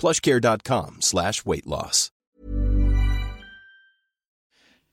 plushcare.com slash weight loss.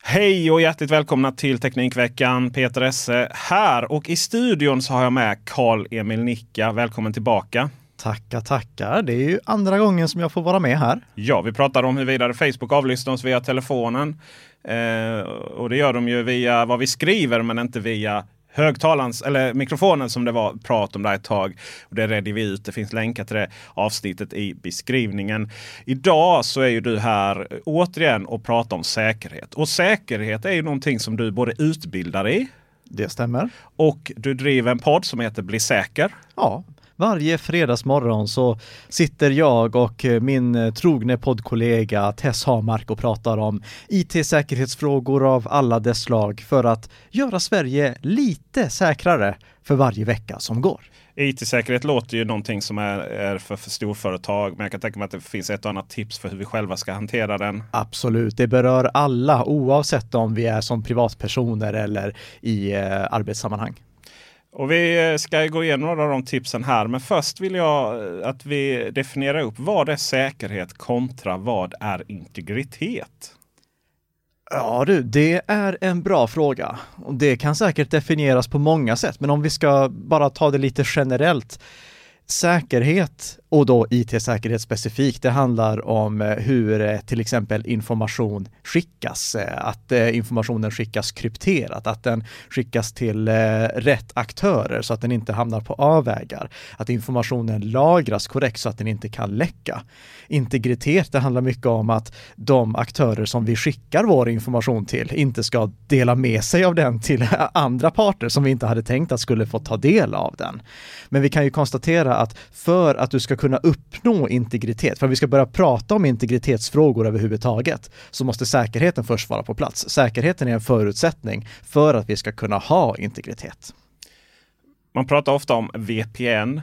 Hej och hjärtligt välkomna till Teknikveckan. Peter Esse här och i studion så har jag med Karl-Emil Nicka. Välkommen tillbaka. Tackar, tackar. Det är ju andra gången som jag får vara med här. Ja, vi pratar om huruvida Facebook avlyssnar oss via telefonen. Eh, och det gör de ju via vad vi skriver men inte via högtalarens eller mikrofonen som det var prat om där ett tag. Och det redde vi ut. Det finns länkar till det avsnittet i beskrivningen. Idag så är ju du här återigen och pratar om säkerhet. Och säkerhet är ju någonting som du både utbildar i. Det stämmer. Och du driver en podd som heter Bli säker. Ja, varje fredagsmorgon så sitter jag och min trogne poddkollega Tess Hamark och pratar om IT-säkerhetsfrågor av alla dess slag för att göra Sverige lite säkrare för varje vecka som går. IT-säkerhet låter ju någonting som är, är för, för storföretag. Men jag kan tänka mig att det finns ett och annat tips för hur vi själva ska hantera den. Absolut, det berör alla oavsett om vi är som privatpersoner eller i eh, arbetssammanhang. Och vi eh, ska gå igenom några av de tipsen här. Men först vill jag eh, att vi definierar upp vad är säkerhet kontra vad är integritet? Ja du, det är en bra fråga. Och det kan säkert definieras på många sätt, men om vi ska bara ta det lite generellt. Säkerhet och då IT-säkerhet specifikt, det handlar om eh, hur eh, till exempel information skickas, eh, att informationen skickas krypterat, att den skickas till rätt aktörer så att den inte hamnar på avvägar, att informationen lagras korrekt så att den inte kan läcka. Integritet, det handlar mycket om att de aktörer som vi skickar vår information till inte ska dela med sig av den till andra parter som vi inte hade tänkt att skulle få ta del av den. Men vi kan ju konstatera att för att du ska kunna uppnå integritet, för att vi ska börja prata om integritetsfrågor överhuvudtaget, så måste säkerheten först vara på plats. Säkerheten är en förutsättning för att vi ska kunna ha integritet. Man pratar ofta om VPN,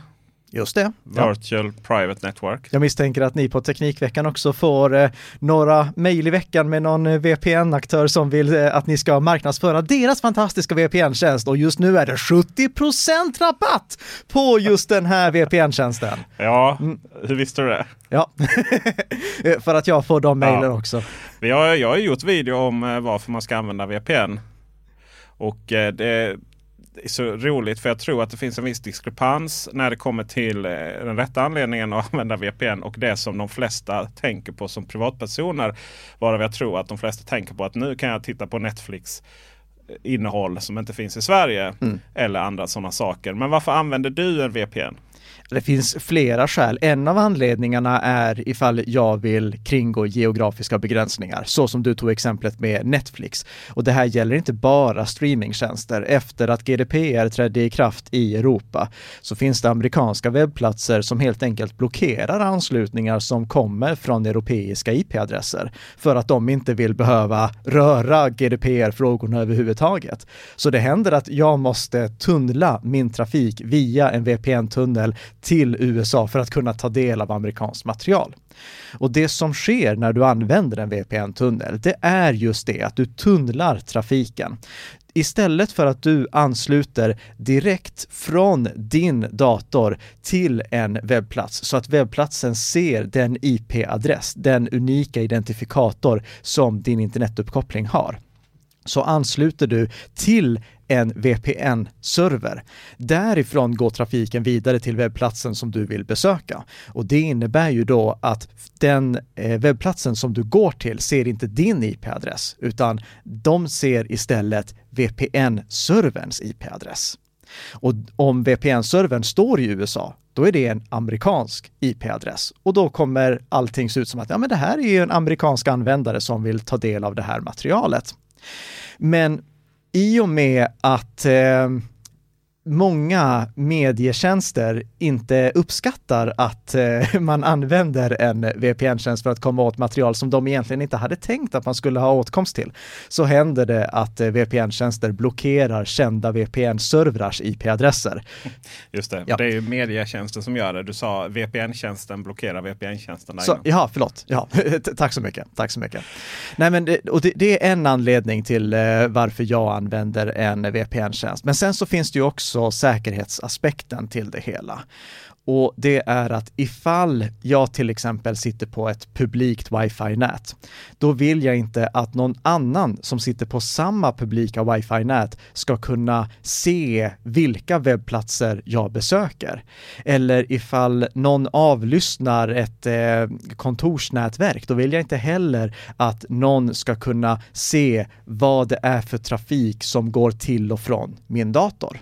Just det. Virtual ja. Private Network. Jag misstänker att ni på Teknikveckan också får eh, några mejl i veckan med någon eh, VPN-aktör som vill eh, att ni ska marknadsföra deras fantastiska VPN-tjänst och just nu är det 70% rabatt på just den här VPN-tjänsten. Ja, mm. hur visste du det? Ja, för att jag får de mejlen ja. också. Vi har, jag har gjort video om eh, varför man ska använda VPN. Och eh, det så roligt för jag tror att det finns en viss diskrepans när det kommer till eh, den rätta anledningen att använda VPN och det som de flesta tänker på som privatpersoner. Varav jag tror att de flesta tänker på att nu kan jag titta på Netflix eh, innehåll som inte finns i Sverige. Mm. Eller andra sådana saker. Men varför använder du en VPN? Det finns flera skäl. En av anledningarna är ifall jag vill kringgå geografiska begränsningar, så som du tog exemplet med Netflix. Och det här gäller inte bara streamingtjänster. Efter att GDPR trädde i kraft i Europa så finns det amerikanska webbplatser som helt enkelt blockerar anslutningar som kommer från europeiska IP-adresser för att de inte vill behöva röra GDPR-frågorna överhuvudtaget. Så det händer att jag måste tunnla min trafik via en VPN-tunnel till USA för att kunna ta del av amerikanskt material. Och det som sker när du använder en VPN-tunnel, det är just det att du tunnlar trafiken istället för att du ansluter direkt från din dator till en webbplats så att webbplatsen ser den IP-adress, den unika identifikator som din internetuppkoppling har så ansluter du till en VPN-server. Därifrån går trafiken vidare till webbplatsen som du vill besöka. Och det innebär ju då att den eh, webbplatsen som du går till ser inte din IP-adress, utan de ser istället VPN-serverns IP-adress. Och om VPN-servern står i USA, då är det en amerikansk IP-adress och då kommer allting se ut som att ja, men det här är ju en amerikansk användare som vill ta del av det här materialet. Men i och med att eh, många medietjänster inte uppskattar att eh, man använder en VPN-tjänst för att komma åt material som de egentligen inte hade tänkt att man skulle ha åtkomst till, så händer det att eh, VPN-tjänster blockerar kända VPN-servrars IP-adresser. Just det, ja. det är ju medietjänsten som gör det. Du sa VPN-tjänsten blockerar VPN-tjänsten. Ja, förlåt. Ja, tack så mycket. Tack så mycket. Nej, men det, och det, det är en anledning till eh, varför jag använder en VPN-tjänst. Men sen så finns det ju också också säkerhetsaspekten till det hela. Och det är att ifall jag till exempel sitter på ett publikt wifi-nät, då vill jag inte att någon annan som sitter på samma publika wifi-nät ska kunna se vilka webbplatser jag besöker. Eller ifall någon avlyssnar ett eh, kontorsnätverk, då vill jag inte heller att någon ska kunna se vad det är för trafik som går till och från min dator.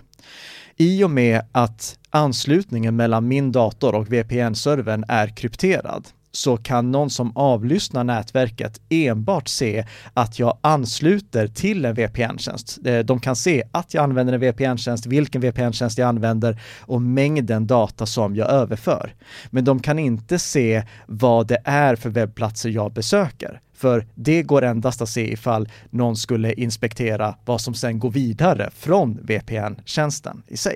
I och med att anslutningen mellan min dator och VPN-servern är krypterad så kan någon som avlyssnar nätverket enbart se att jag ansluter till en VPN-tjänst. Eh, de kan se att jag använder en VPN-tjänst, vilken VPN-tjänst jag använder och mängden data som jag överför. Men de kan inte se vad det är för webbplatser jag besöker. För det går endast att se ifall någon skulle inspektera vad som sen går vidare från VPN-tjänsten i sig.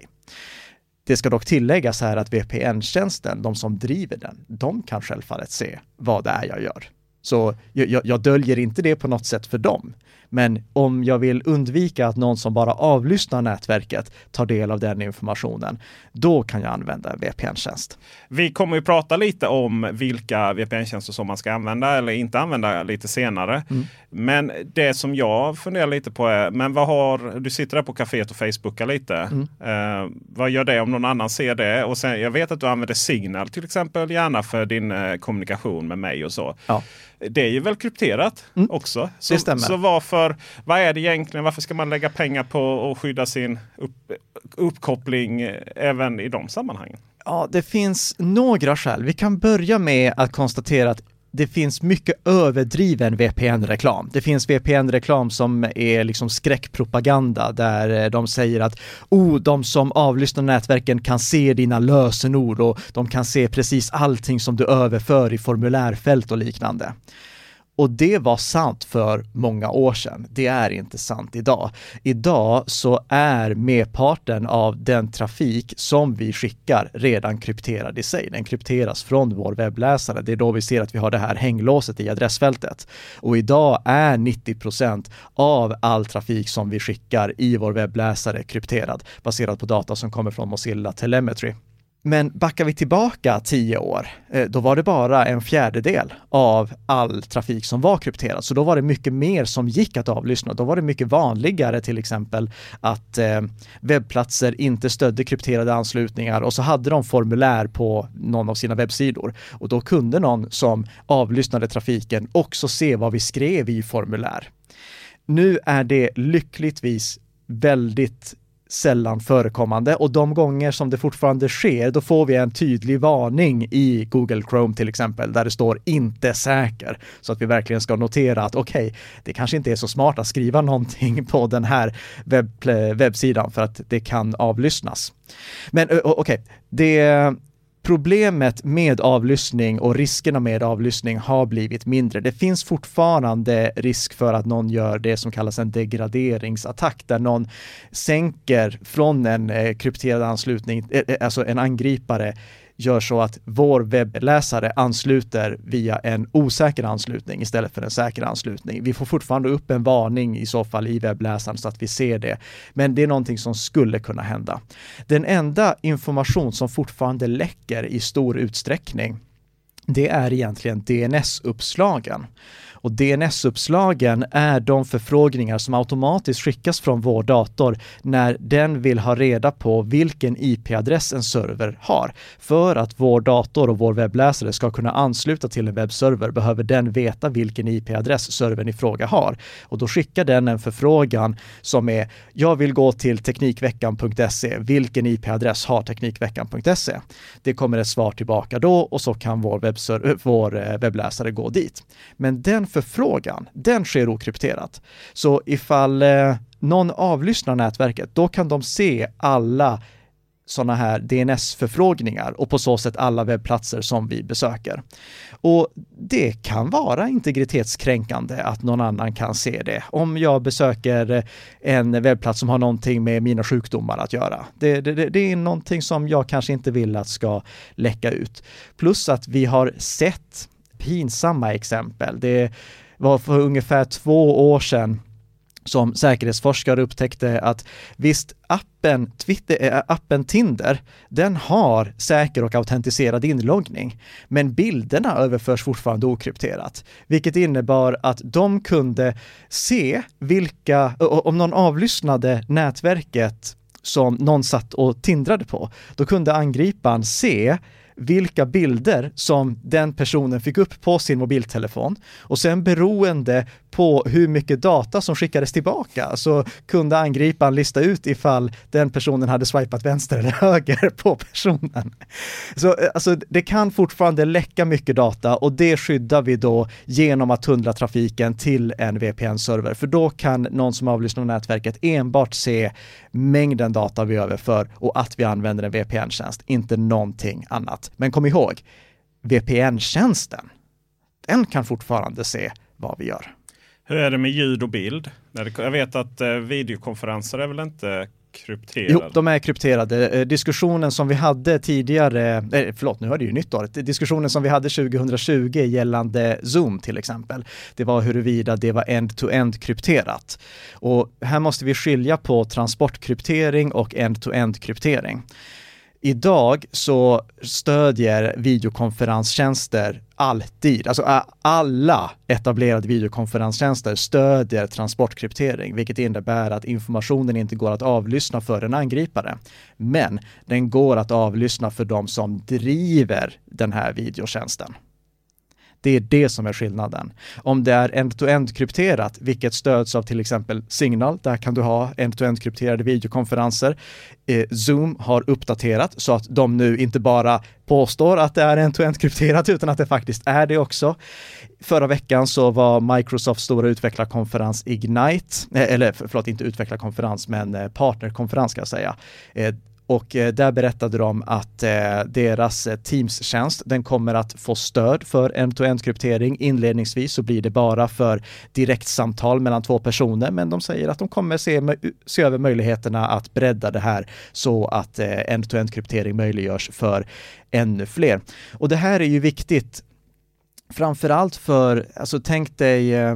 Det ska dock tilläggas här att VPN-tjänsten, de som driver den, de kan självfallet se vad det är jag gör. Så jag, jag, döljer inte det på något sätt för dem. Men om jag vill undvika att någon som bara avlyssnar nätverket tar del av den informationen, då kan jag använda VPN-tjänst. Vi kommer ju prata lite om vilka VPN-tjänster som man ska använda eller inte använda lite senare. Mm. Men det som jag funderar lite på är, men vad har, du sitter där på kaféet och Facebookar lite. Mm. Eh, vad gör det om någon annan ser det? Och sen, jag vet att du använder Signal till exempel gärna för din eh, kommunikation med mig och så. Ja. Det är ju väl krypterat mm. också. Så, det stämmer. Så varför, vad är det egentligen? Varför ska man lägga pengar på att skydda sin upp, uppkoppling eh, även i de sammanhangen? Ja, det finns några skäl. Vi kan börja med att konstatera att det finns mycket överdriven VPN-reklam. Det finns VPN-reklam som är liksom skräckpropaganda där eh, de säger att oh, de som avlyssnar nätverken kan se dina lösenord och de kan se precis allting som du överför i formulärfält och liknande. Och det var sant för många år sedan. Det är inte sant idag. Idag så är merparten av den trafik som vi skickar redan krypterad i sig. Den krypteras från vår webbläsare. Det är då vi ser att vi har det här hänglåset i adressfältet. Och idag är 90% av all trafik som vi skickar i vår webbläsare krypterad baserat på data som kommer från Mozilla Telemetry. Men backar vi tillbaka tio år, eh, då var det bara en fjärdedel av all trafik som var krypterad. Så då var det mycket mer som gick att avlyssna. Då var det mycket vanligare till exempel att eh, webbplatser inte stödde krypterade anslutningar och så hade de formulär på någon av sina webbsidor. Och då kunde någon som avlyssnade trafiken också se vad vi skrev i formulär. Nu är det lyckligtvis väldigt sällan förekommande och de gånger som det fortfarande sker, då får vi en tydlig varning i Google Chrome till exempel, där det står inte säker. Så att vi verkligen ska notera att okej, okay, det kanske inte är så smart att skriva någonting på den här webb, eh, webbsidan för att det kan avlyssnas. Men eh, okej, okay, det problemet med avlyssning och riskerna med avlyssning har blivit mindre. Det finns fortfarande risk för att någon gör det som kallas en degraderingsattack, där någon sänker från en eh, krypterad anslutning, eh, eh, alltså en angripare gör så att vår webbläsare ansluter via en osäker anslutning istället för en säker anslutning. Vi får fortfarande upp en varning i så fall i webbläsaren så att vi ser det. Men det är någonting som skulle kunna hända. Den enda information som fortfarande läcker i stor utsträckning det är egentligen DNS-uppslagen. Och DNS-uppslagen är de förfrågningar som automatiskt skickas från vår dator när den vill ha reda på vilken IP-adress en server har. För att vår dator och vår webbläsare ska kunna ansluta till en webbserver behöver den veta vilken IP-adress servern i fråga har. Och då skickar den en förfrågan som är jag vill gå till Teknikveckan.se. Vilken IP-adress har Teknikveckan.se? Det kommer ett svar tillbaka då och så kan vår, webbser- vår eh, webbläsare gå dit. Men den förfrågan, den sker okrypterat. Så ifall eh, någon avlyssnar nätverket, då kan de se alla sådana här DNS-förfrågningar och på så sätt alla webbplatser som vi besöker. Och det kan vara integritetskränkande att någon annan kan se det. Om jag besöker en webbplats som har någonting med mina sjukdomar att göra. Det, det, det är någonting som jag kanske inte vill att ska läcka ut. Plus att vi har sett pinsamma exempel. Det var för ungefär två år sedan som säkerhetsforskare upptäckte att visst, appen, Twitter, äh, appen Tinder, den har säker och autentiserad inloggning, men bilderna överförs fortfarande okrypterat, vilket innebar att de kunde se vilka, om någon avlyssnade nätverket som någon satt och tindrade på, då kunde angriparen se vilka bilder som den personen fick upp på sin mobiltelefon och sen beroende på hur mycket data som skickades tillbaka så kunde angriparen lista ut ifall den personen hade swipat vänster eller höger på personen. Så eh, alltså, det kan fortfarande läcka mycket data och det skyddar vi då genom att tunnla trafiken till en VPN-server, för då kan någon som avlyssnar nätverket enbart se mängden data vi överför och att vi använder en VPN-tjänst, inte någonting annat. Men kom ihåg, VPN-tjänsten, den kan fortfarande se vad vi gör. Hur är det med ljud och bild? Jag vet att eh, videokonferenser är väl inte krypterade? Jo, de är krypterade. Eh, diskussionen som vi hade tidigare, eh, förlåt nu har det ju nytt år, diskussionen som vi hade 2020 gällande Zoom till exempel, det var huruvida det var end-to-end krypterat. Och här måste vi skilja på transportkryptering och end-to-end kryptering. Idag så stödjer videokonferenstjänster alltid, alltså alla etablerade videokonferenstjänster stödjer transportkryptering, vilket innebär att informationen inte går att avlyssna för en angripare. Men den går att avlyssna för de som driver den här videotjänsten. Det är det som är skillnaden. Om det är end-to-end krypterat, vilket stöds av till exempel Signal, där kan du ha end-to-end krypterade videokonferenser. Eh, Zoom har uppdaterat så att de nu inte bara påstår att det är end-to-end krypterat utan att det faktiskt är det också. Förra veckan så var Microsofts stora utvecklarkonferens Ignite, eh, eller förlåt, inte utvecklarkonferens, men eh, partnerkonferens ska jag säga. Eh, och eh, där berättade de att eh, deras eh, Teams-tjänst, den kommer att få stöd för end-to-end kryptering. Inledningsvis så blir det bara för direktsamtal mellan två personer, men de säger att de kommer se, se över möjligheterna att bredda det här så att end-to-end kryptering möjliggörs för ännu fler. Och det här är ju viktigt framförallt för, alltså tänk dig eh,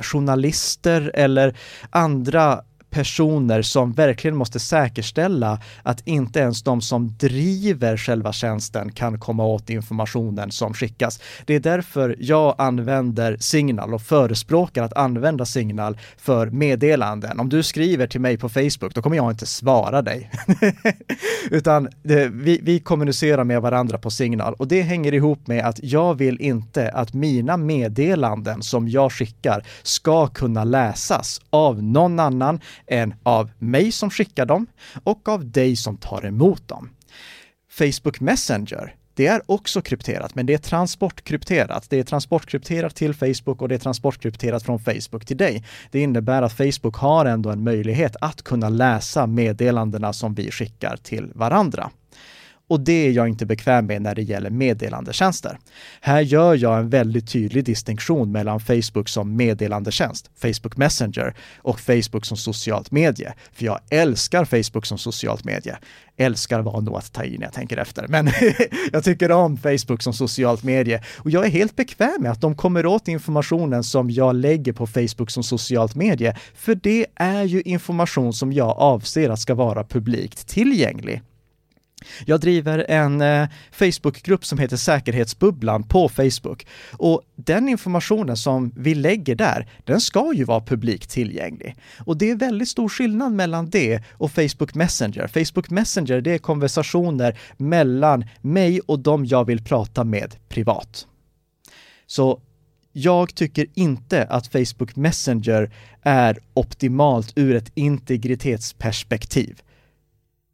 journalister eller andra personer som verkligen måste säkerställa att inte ens de som driver själva tjänsten kan komma åt informationen som skickas. Det är därför jag använder Signal och förespråkar att använda Signal för meddelanden. Om du skriver till mig på Facebook, då kommer jag inte svara dig. Utan det, vi, vi kommunicerar med varandra på Signal och det hänger ihop med att jag vill inte att mina meddelanden som jag skickar ska kunna läsas av någon annan än av mig som skickar dem och av dig som tar emot dem. Facebook Messenger, det är också krypterat, men det är transportkrypterat. Det är transportkrypterat till Facebook och det är transportkrypterat från Facebook till dig. Det innebär att Facebook har ändå en möjlighet att kunna läsa meddelandena som vi skickar till varandra. Och det är jag inte bekväm med när det gäller meddelandetjänster. Här gör jag en väldigt tydlig distinktion mellan Facebook som meddelandetjänst, Facebook Messenger, och Facebook som socialt medie. För jag älskar Facebook som socialt medie. Älskar var nog att ta i när jag tänker efter, men jag tycker om Facebook som socialt medie. Och jag är helt bekväm med att de kommer åt informationen som jag lägger på Facebook som socialt medie, för det är ju information som jag avser att ska vara publikt tillgänglig. Jag driver en eh, Facebookgrupp som heter Säkerhetsbubblan på Facebook och den informationen som vi lägger där, den ska ju vara publikt tillgänglig. Och det är väldigt stor skillnad mellan det och Facebook Messenger. Facebook Messenger, det är konversationer mellan mig och de jag vill prata med privat. Så jag tycker inte att Facebook Messenger är optimalt ur ett integritetsperspektiv.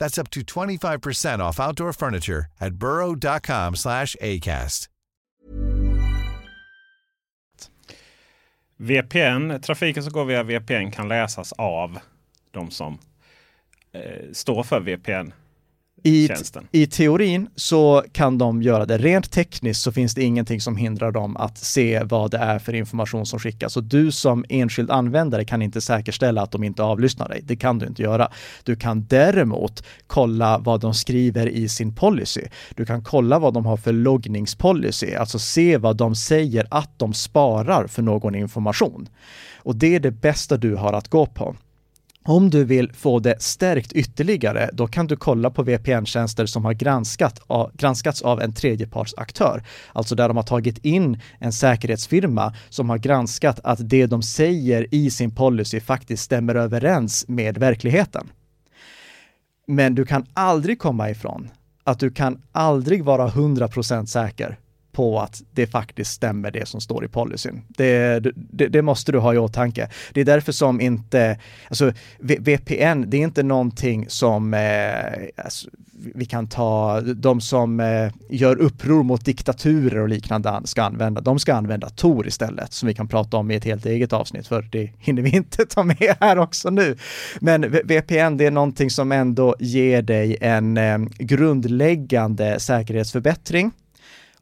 That's up to 25% off outdoor furniture at burrow.com slash ACAST. VPN, trafiken som går via VPN kan läsas av de som eh, står för VPN. I, Tjänsten. I teorin så kan de göra det. Rent tekniskt så finns det ingenting som hindrar dem att se vad det är för information som skickas. Och du som enskild användare kan inte säkerställa att de inte avlyssnar dig. Det kan du inte göra. Du kan däremot kolla vad de skriver i sin policy. Du kan kolla vad de har för loggningspolicy, alltså se vad de säger att de sparar för någon information. Och det är det bästa du har att gå på. Om du vill få det stärkt ytterligare, då kan du kolla på VPN-tjänster som har granskat, granskats av en tredjepartsaktör. Alltså där de har tagit in en säkerhetsfirma som har granskat att det de säger i sin policy faktiskt stämmer överens med verkligheten. Men du kan aldrig komma ifrån att du kan aldrig vara 100% säker på att det faktiskt stämmer det som står i policyn. Det, det, det, måste du ha i åtanke. Det är därför som inte, alltså VPN, det är inte någonting som eh, alltså, vi kan ta, de som eh, gör uppror mot diktaturer och liknande ska använda. De ska använda Tor istället, som vi kan prata om i ett helt eget avsnitt, för det hinner vi inte ta med här också nu. Men VPN, det är någonting som ändå ger dig en eh, grundläggande säkerhetsförbättring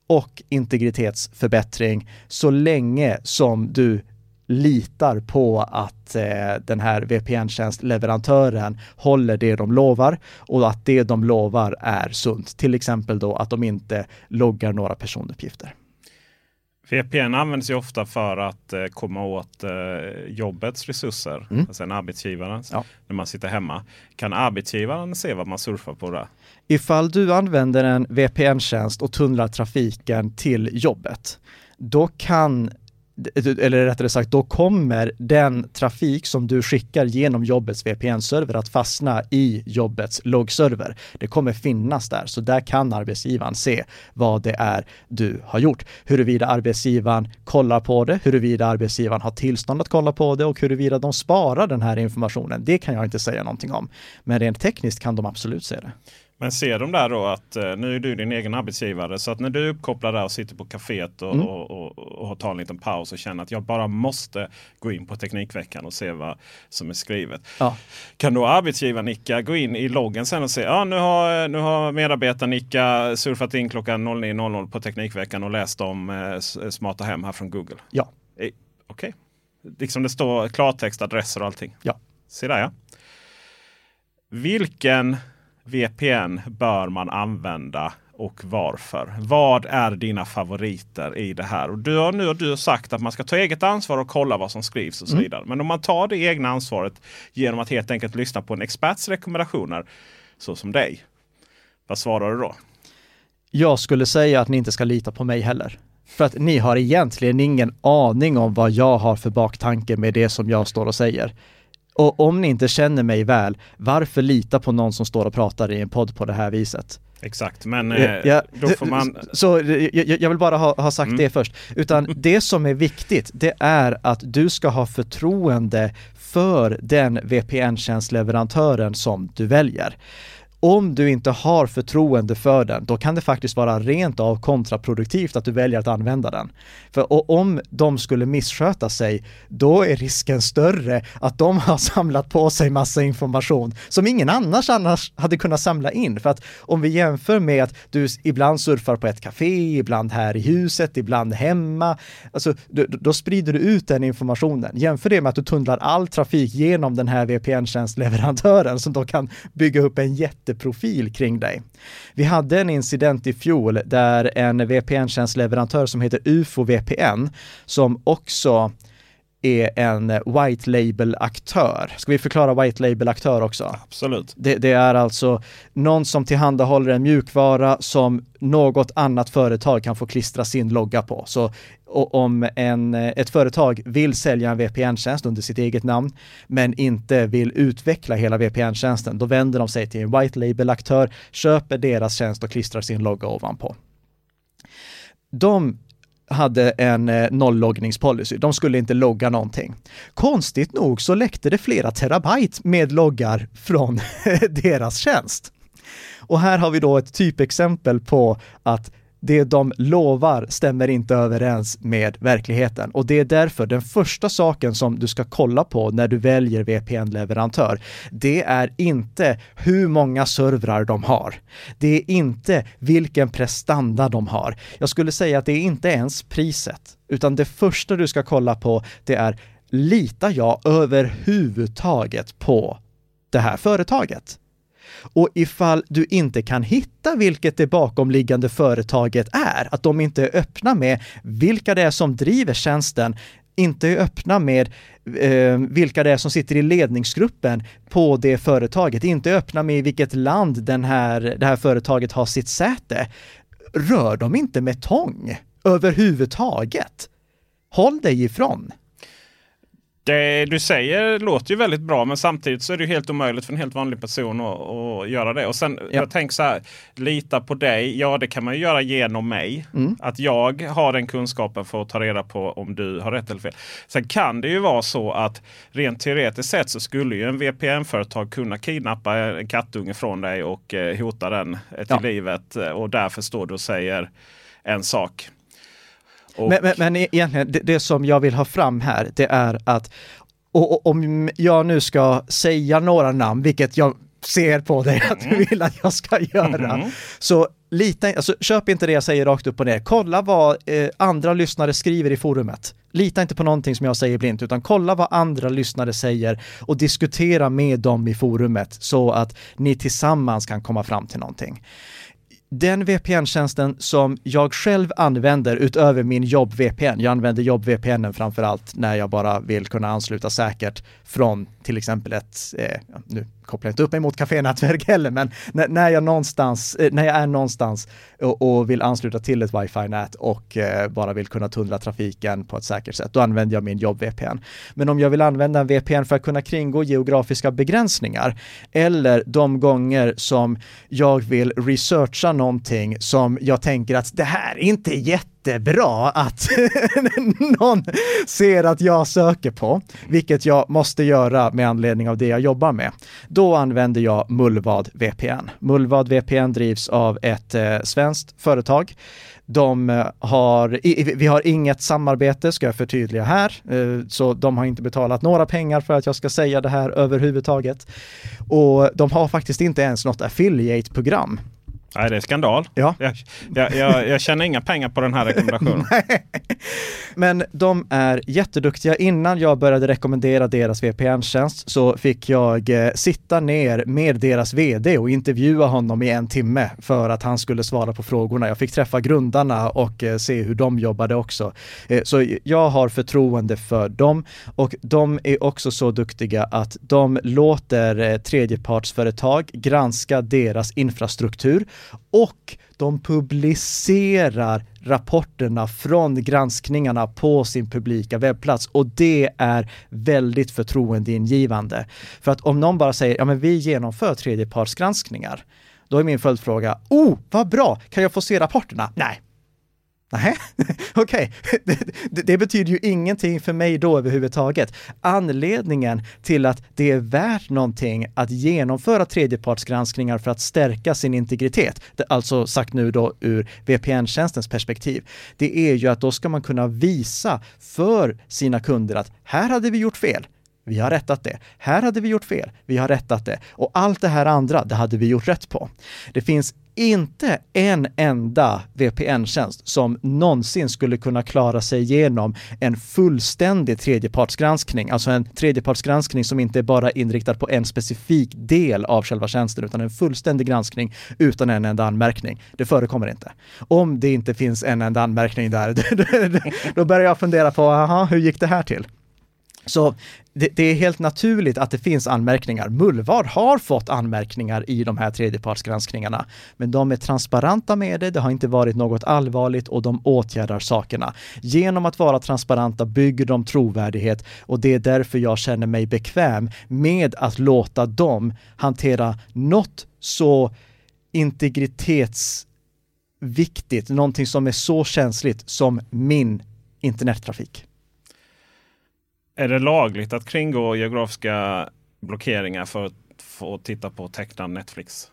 och integritetsförbättring så länge som du litar på att eh, den här VPN-tjänstleverantören håller det de lovar och att det de lovar är sunt. Till exempel då att de inte loggar några personuppgifter. VPN används ju ofta för att eh, komma åt eh, jobbets resurser. Mm. Alltså en arbetsgivarens. Ja. När man sitter hemma. Kan arbetsgivaren se vad man surfar på där? Ifall du använder en VPN-tjänst och tunnlar trafiken till jobbet, då kan eller rättare sagt, då kommer den trafik som du skickar genom jobbets VPN-server att fastna i jobbets loggserver. Det kommer finnas där, så där kan arbetsgivaren se vad det är du har gjort. Huruvida arbetsgivaren kollar på det, huruvida arbetsgivaren har tillstånd att kolla på det och huruvida de sparar den här informationen, det kan jag inte säga någonting om. Men rent tekniskt kan de absolut se det. Men ser de där då att eh, nu är du din egen arbetsgivare så att när du är uppkopplad där och sitter på kaféet och, mm. och, och, och, tar en liten paus och känner att jag bara måste gå in på Teknikveckan och se vad som är skrivet. Ja. Kan då arbetsgivaren Nicka gå in i loggen sen och se ja nu har, nu har medarbetaren Nicka surfat in klockan 09.00 på Teknikveckan och läst om eh, smarta hem här från Google? Ja. Eh, Okej. Okay. Liksom det står klartext, adresser och allting? Ja. Se där ja. Vilken VPN bör man använda och varför? Vad är dina favoriter i det här? Och du har nu har du sagt att man ska ta eget ansvar och kolla vad som skrivs och så mm. vidare. Men om man tar det egna ansvaret genom att helt enkelt lyssna på en experts rekommendationer så som dig. Vad svarar du då? Jag skulle säga att ni inte ska lita på mig heller. För att ni har egentligen ingen aning om vad jag har för baktanke med det som jag står och säger. Och om ni inte känner mig väl, varför lita på någon som står och pratar i en podd på det här viset? Exakt, men eh, ja, då får man... Så jag, jag vill bara ha, ha sagt mm. det först. Utan det som är viktigt, det är att du ska ha förtroende för den VPN-tjänstleverantören som du väljer om du inte har förtroende för den, då kan det faktiskt vara rent av kontraproduktivt att du väljer att använda den. För om de skulle missköta sig, då är risken större att de har samlat på sig massa information som ingen annars annars hade kunnat samla in. För att om vi jämför med att du ibland surfar på ett café, ibland här i huset, ibland hemma, alltså då, då sprider du ut den informationen. Jämför det med att du tunnlar all trafik genom den här VPN-tjänstleverantören som då kan bygga upp en jätte jätteprofil kring dig. Vi hade en incident i fjol där en VPN-tjänstleverantör som heter UFO VPN, som också är en white label-aktör. Ska vi förklara white label-aktör också? Absolut. Det, det, är alltså någon som tillhandahåller en mjukvara som något annat företag kan få klistra sin logga på. Så om en, ett företag vill sälja en VPN-tjänst under sitt eget namn, men inte vill utveckla hela VPN-tjänsten, då vänder de sig till en white label-aktör, köper deras tjänst och klistrar sin logga ovanpå. De hade en eh, nollloggningspolicy. De skulle inte logga någonting. Konstigt nog så läckte det flera terabyte med loggar från deras tjänst. Och här har vi då ett typexempel på att det de lovar stämmer inte överens med verkligheten och det är därför den första saken som du ska kolla på när du väljer VPN-leverantör, det är inte hur många servrar de har. Det är inte vilken prestanda de har. Jag skulle säga att det är inte ens priset, utan det första du ska kolla på, det är litar jag överhuvudtaget på det här företaget? Och ifall du inte kan hitta vilket det bakomliggande företaget är, att de inte är öppna med vilka det är som driver tjänsten, inte är öppna med eh, vilka det är som sitter i ledningsgruppen på det företaget, inte är öppna med i vilket land den här, det här företaget har sitt säte. Rör dem inte med tång överhuvudtaget. Håll dig ifrån. Det du säger låter ju väldigt bra men samtidigt så är det helt omöjligt för en helt vanlig person att, att göra det. Och sen ja. jag tänker så här, lita på dig. Ja det kan man ju göra genom mig. Mm. Att jag har den kunskapen för att ta reda på om du har rätt eller fel. Sen kan det ju vara så att rent teoretiskt sett så skulle ju en VPN-företag kunna kidnappa en kattunge från dig och eh, hota den till ja. livet. Och därför står du och säger en sak. Och... Men, men, men egentligen, det, det, som jag vill ha fram här, det är att och, och, om jag nu ska säga några namn, vilket jag ser på dig att du mm. vill att jag ska göra, mm. så lita, alltså, köp inte det jag säger rakt upp och ner. Kolla vad eh, andra lyssnare skriver i forumet. Lita inte på någonting som jag säger blint, utan kolla vad andra lyssnare säger och diskutera med dem i forumet så att ni tillsammans kan komma fram till någonting den VPN-tjänsten som jag själv använder utöver min jobb-VPN, jag använder jobb-VPN framför allt när jag bara vill kunna ansluta säkert från till exempel ett, eh, nu kopplar inte upp mig mot kafénätverk heller, men när, när, jag någonstans, eh, när jag är någonstans och, och vill ansluta till ett wifi-nät och eh, bara vill kunna tunnla trafiken på ett säkert sätt, då använder jag min jobb-VPN. Men om jag vill använda en VPN för att kunna kringgå geografiska begränsningar eller de gånger som jag vill researcha någonting som jag tänker att det här är inte jätte jättebra att någon ser att jag söker på, vilket jag måste göra med anledning av det jag jobbar med. Då använder jag Mullvad VPN. Mullvad VPN drivs av ett eh, svenskt företag. De eh, har, vi har inget samarbete, ska jag förtydliga här, eh, så de har inte betalat några pengar för att jag ska säga det här överhuvudtaget. Och de har faktiskt inte ens något affiliate-program. Nej, det är skandal. Ja. Jag, jag, jag, jag tjänar inga pengar på den här rekommendationen. Men de är jätteduktiga. Innan jag började rekommendera deras VPN-tjänst så fick jag eh, sitta ner med deras vd och intervjua honom i en timme för att han skulle svara på frågorna. Jag fick träffa grundarna och eh, se hur de jobbade också. Eh, så jag har förtroende för dem och de är också så duktiga att de låter eh, tredjepartsföretag granska deras infrastruktur och de publicerar rapporterna från granskningarna på sin publika webbplats och det är väldigt förtroendeingivande. För att om någon bara säger, ja men vi genomför tredjepartsgranskningar, då är min följdfråga, oh vad bra, kan jag få se rapporterna? Nej, Nej, okej. Okay. Det, det, betyder ju ingenting för mig då överhuvudtaget. Anledningen till att det är värt någonting att genomföra tredjepartsgranskningar för att stärka sin integritet, alltså sagt nu då ur VPN-tjänstens perspektiv, det är ju att då ska man kunna visa för sina kunder att här hade vi gjort fel. Vi har rättat det. Här hade vi gjort fel. Vi har rättat det. Och allt det här andra, det hade vi gjort rätt på. Det finns inte en enda VPN-tjänst som någonsin skulle kunna klara sig igenom en fullständig tredjepartsgranskning, alltså en tredjepartsgranskning som inte är bara inriktad på en specifik del av själva tjänsten, utan en fullständig granskning utan en enda anmärkning. Det förekommer inte. Om det inte finns en enda anmärkning där, då börjar jag fundera på, aha, hur gick det här till? Så det, det, är helt naturligt att det finns anmärkningar. Mullvad har fått anmärkningar i de här tredjepartsgranskningarna, men de är transparenta med det. Det har inte varit något allvarligt och de åtgärdar sakerna. Genom att vara transparenta bygger de trovärdighet och det är därför jag känner mig bekväm med att låta dem hantera något så integritetsviktigt, någonting som är så känsligt som min internettrafik. Är det lagligt att kringgå geografiska blockeringar för att få titta på tecknad Netflix?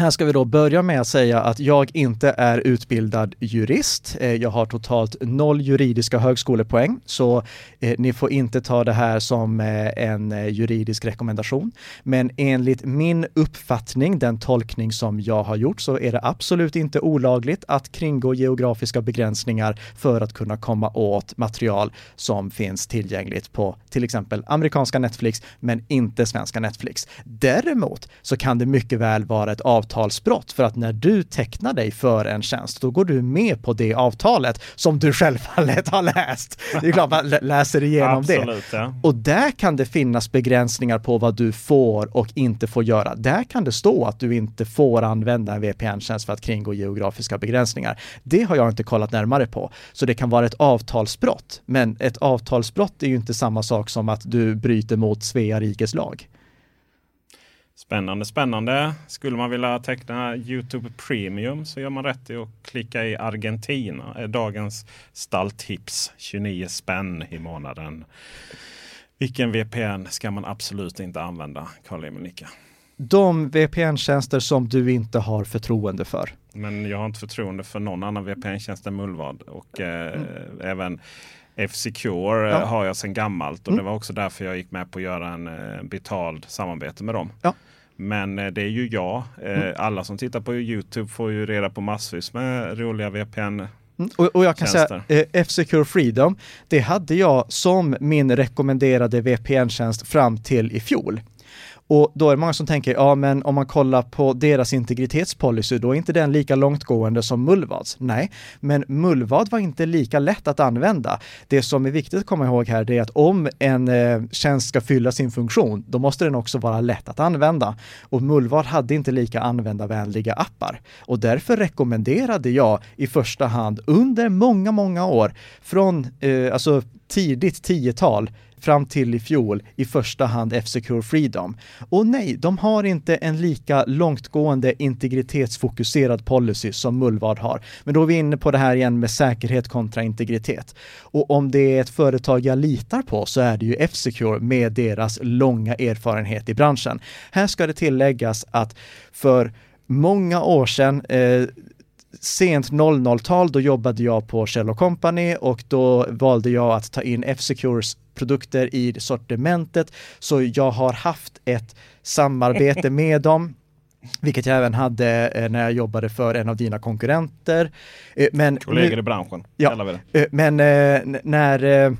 Här ska vi då börja med att säga att jag inte är utbildad jurist. Eh, jag har totalt noll juridiska högskolepoäng, så eh, ni får inte ta det här som eh, en juridisk rekommendation. Men enligt min uppfattning, den tolkning som jag har gjort, så är det absolut inte olagligt att kringgå geografiska begränsningar för att kunna komma åt material som finns tillgängligt på till exempel amerikanska Netflix, men inte svenska Netflix. Däremot så kan det mycket väl vara ett avtal avtalsbrott för att när du tecknar dig för en tjänst, då går du med på det avtalet som du självfallet har läst. Det är klart man läser igenom Absolut, det. Ja. Och där kan det finnas begränsningar på vad du får och inte får göra. Där kan det stå att du inte får använda en VPN-tjänst för att kringgå geografiska begränsningar. Det har jag inte kollat närmare på. Så det kan vara ett avtalsbrott. Men ett avtalsbrott är ju inte samma sak som att du bryter mot Svea rikes lag. Spännande, spännande. Skulle man vilja teckna Youtube Premium så gör man rätt i att klicka i Argentina. dagens stalltips. 29 spänn i månaden. Vilken VPN ska man absolut inte använda, Karl-Emil Nicka? De VPN-tjänster som du inte har förtroende för. Men jag har inte förtroende för någon annan VPN-tjänst än Mullvad. Och eh, mm. även F-Secure ja. har jag sedan gammalt. Och mm. det var också därför jag gick med på att göra en eh, betald samarbete med dem. Ja. Men eh, det är ju jag. Eh, mm. Alla som tittar på Youtube får ju reda på massvis med roliga VPN Mm, och, och, jag kan tjänster. säga, eh, F-Secure Freedom, det hade jag som min rekommenderade VPN-tjänst fram till i fjol. Och då är det många som tänker, ja men om man kollar på deras integritetspolicy, då är inte den lika långtgående som Mullvads. Nej, men Mullvad var inte lika lätt att använda. Det som är viktigt att komma ihåg här, det är att om en eh, tjänst ska fylla sin funktion, då måste den också vara lätt att använda. Och Mullvad hade inte lika användarvänliga appar. Och därför rekommenderade jag i första hand under många, många år, från eh, alltså tidigt tiotal fram till i fjol i första hand F-Secure Freedom. Och nej, de har inte en lika långtgående integritetsfokuserad policy som Mullvad har. Men då är vi inne på det här igen med säkerhet kontra integritet. Och om det är ett företag jag litar på så är det ju F-Secure med deras långa erfarenhet i branschen. Här ska det tilläggas att för många år sedan eh, sent 00-tal, då jobbade jag på Shell Company och då valde jag att ta in F-Secures produkter i sortimentet. Så jag har haft ett samarbete med dem vilket jag även hade eh, när jag jobbade för en av dina konkurrenter. Eh, men Kollegor i branschen, Ja. eh, men när,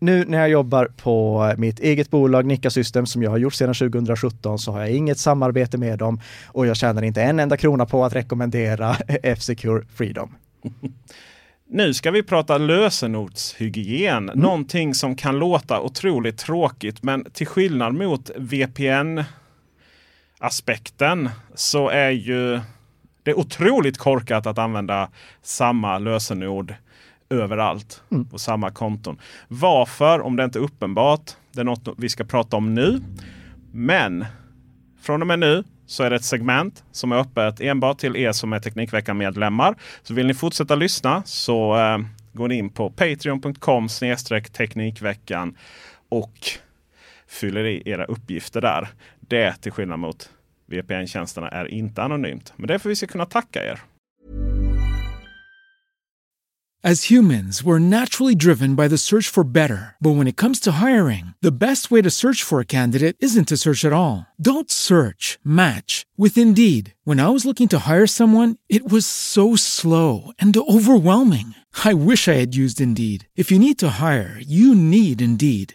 nu när jag jobbar på mitt eget bolag Nika Systems som jag har gjort sedan 2017 så har jag inget samarbete med dem och jag tjänar inte en enda krona på att rekommendera F-Secure Freedom. Nu ska vi prata lösenordshygien. Någonting som kan låta otroligt tråkigt men till skillnad mot VPN aspekten så är ju det otroligt korkat att använda samma lösenord överallt på samma konton. Varför? Om det inte är uppenbart. Det är något vi ska prata om nu. Men från och med nu så är det ett segment som är öppet enbart till er som är Teknikveckan-medlemmar. Så vill ni fortsätta lyssna så eh, går ni in på patreon.com Teknikveckan och fyller i era uppgifter där. Det till skillnad mot VPN-tjänsterna är inte anonymt. Men det är för att vi ska kunna tacka er. As humans, we're naturally driven by the search for better. But when it comes to hiring, the best way to search for a candidate isn't to search at all. Don't search, match with Indeed. When I was looking to hire someone, it was so slow and overwhelming. I wish I had used Indeed. If you need to hire, you need Indeed.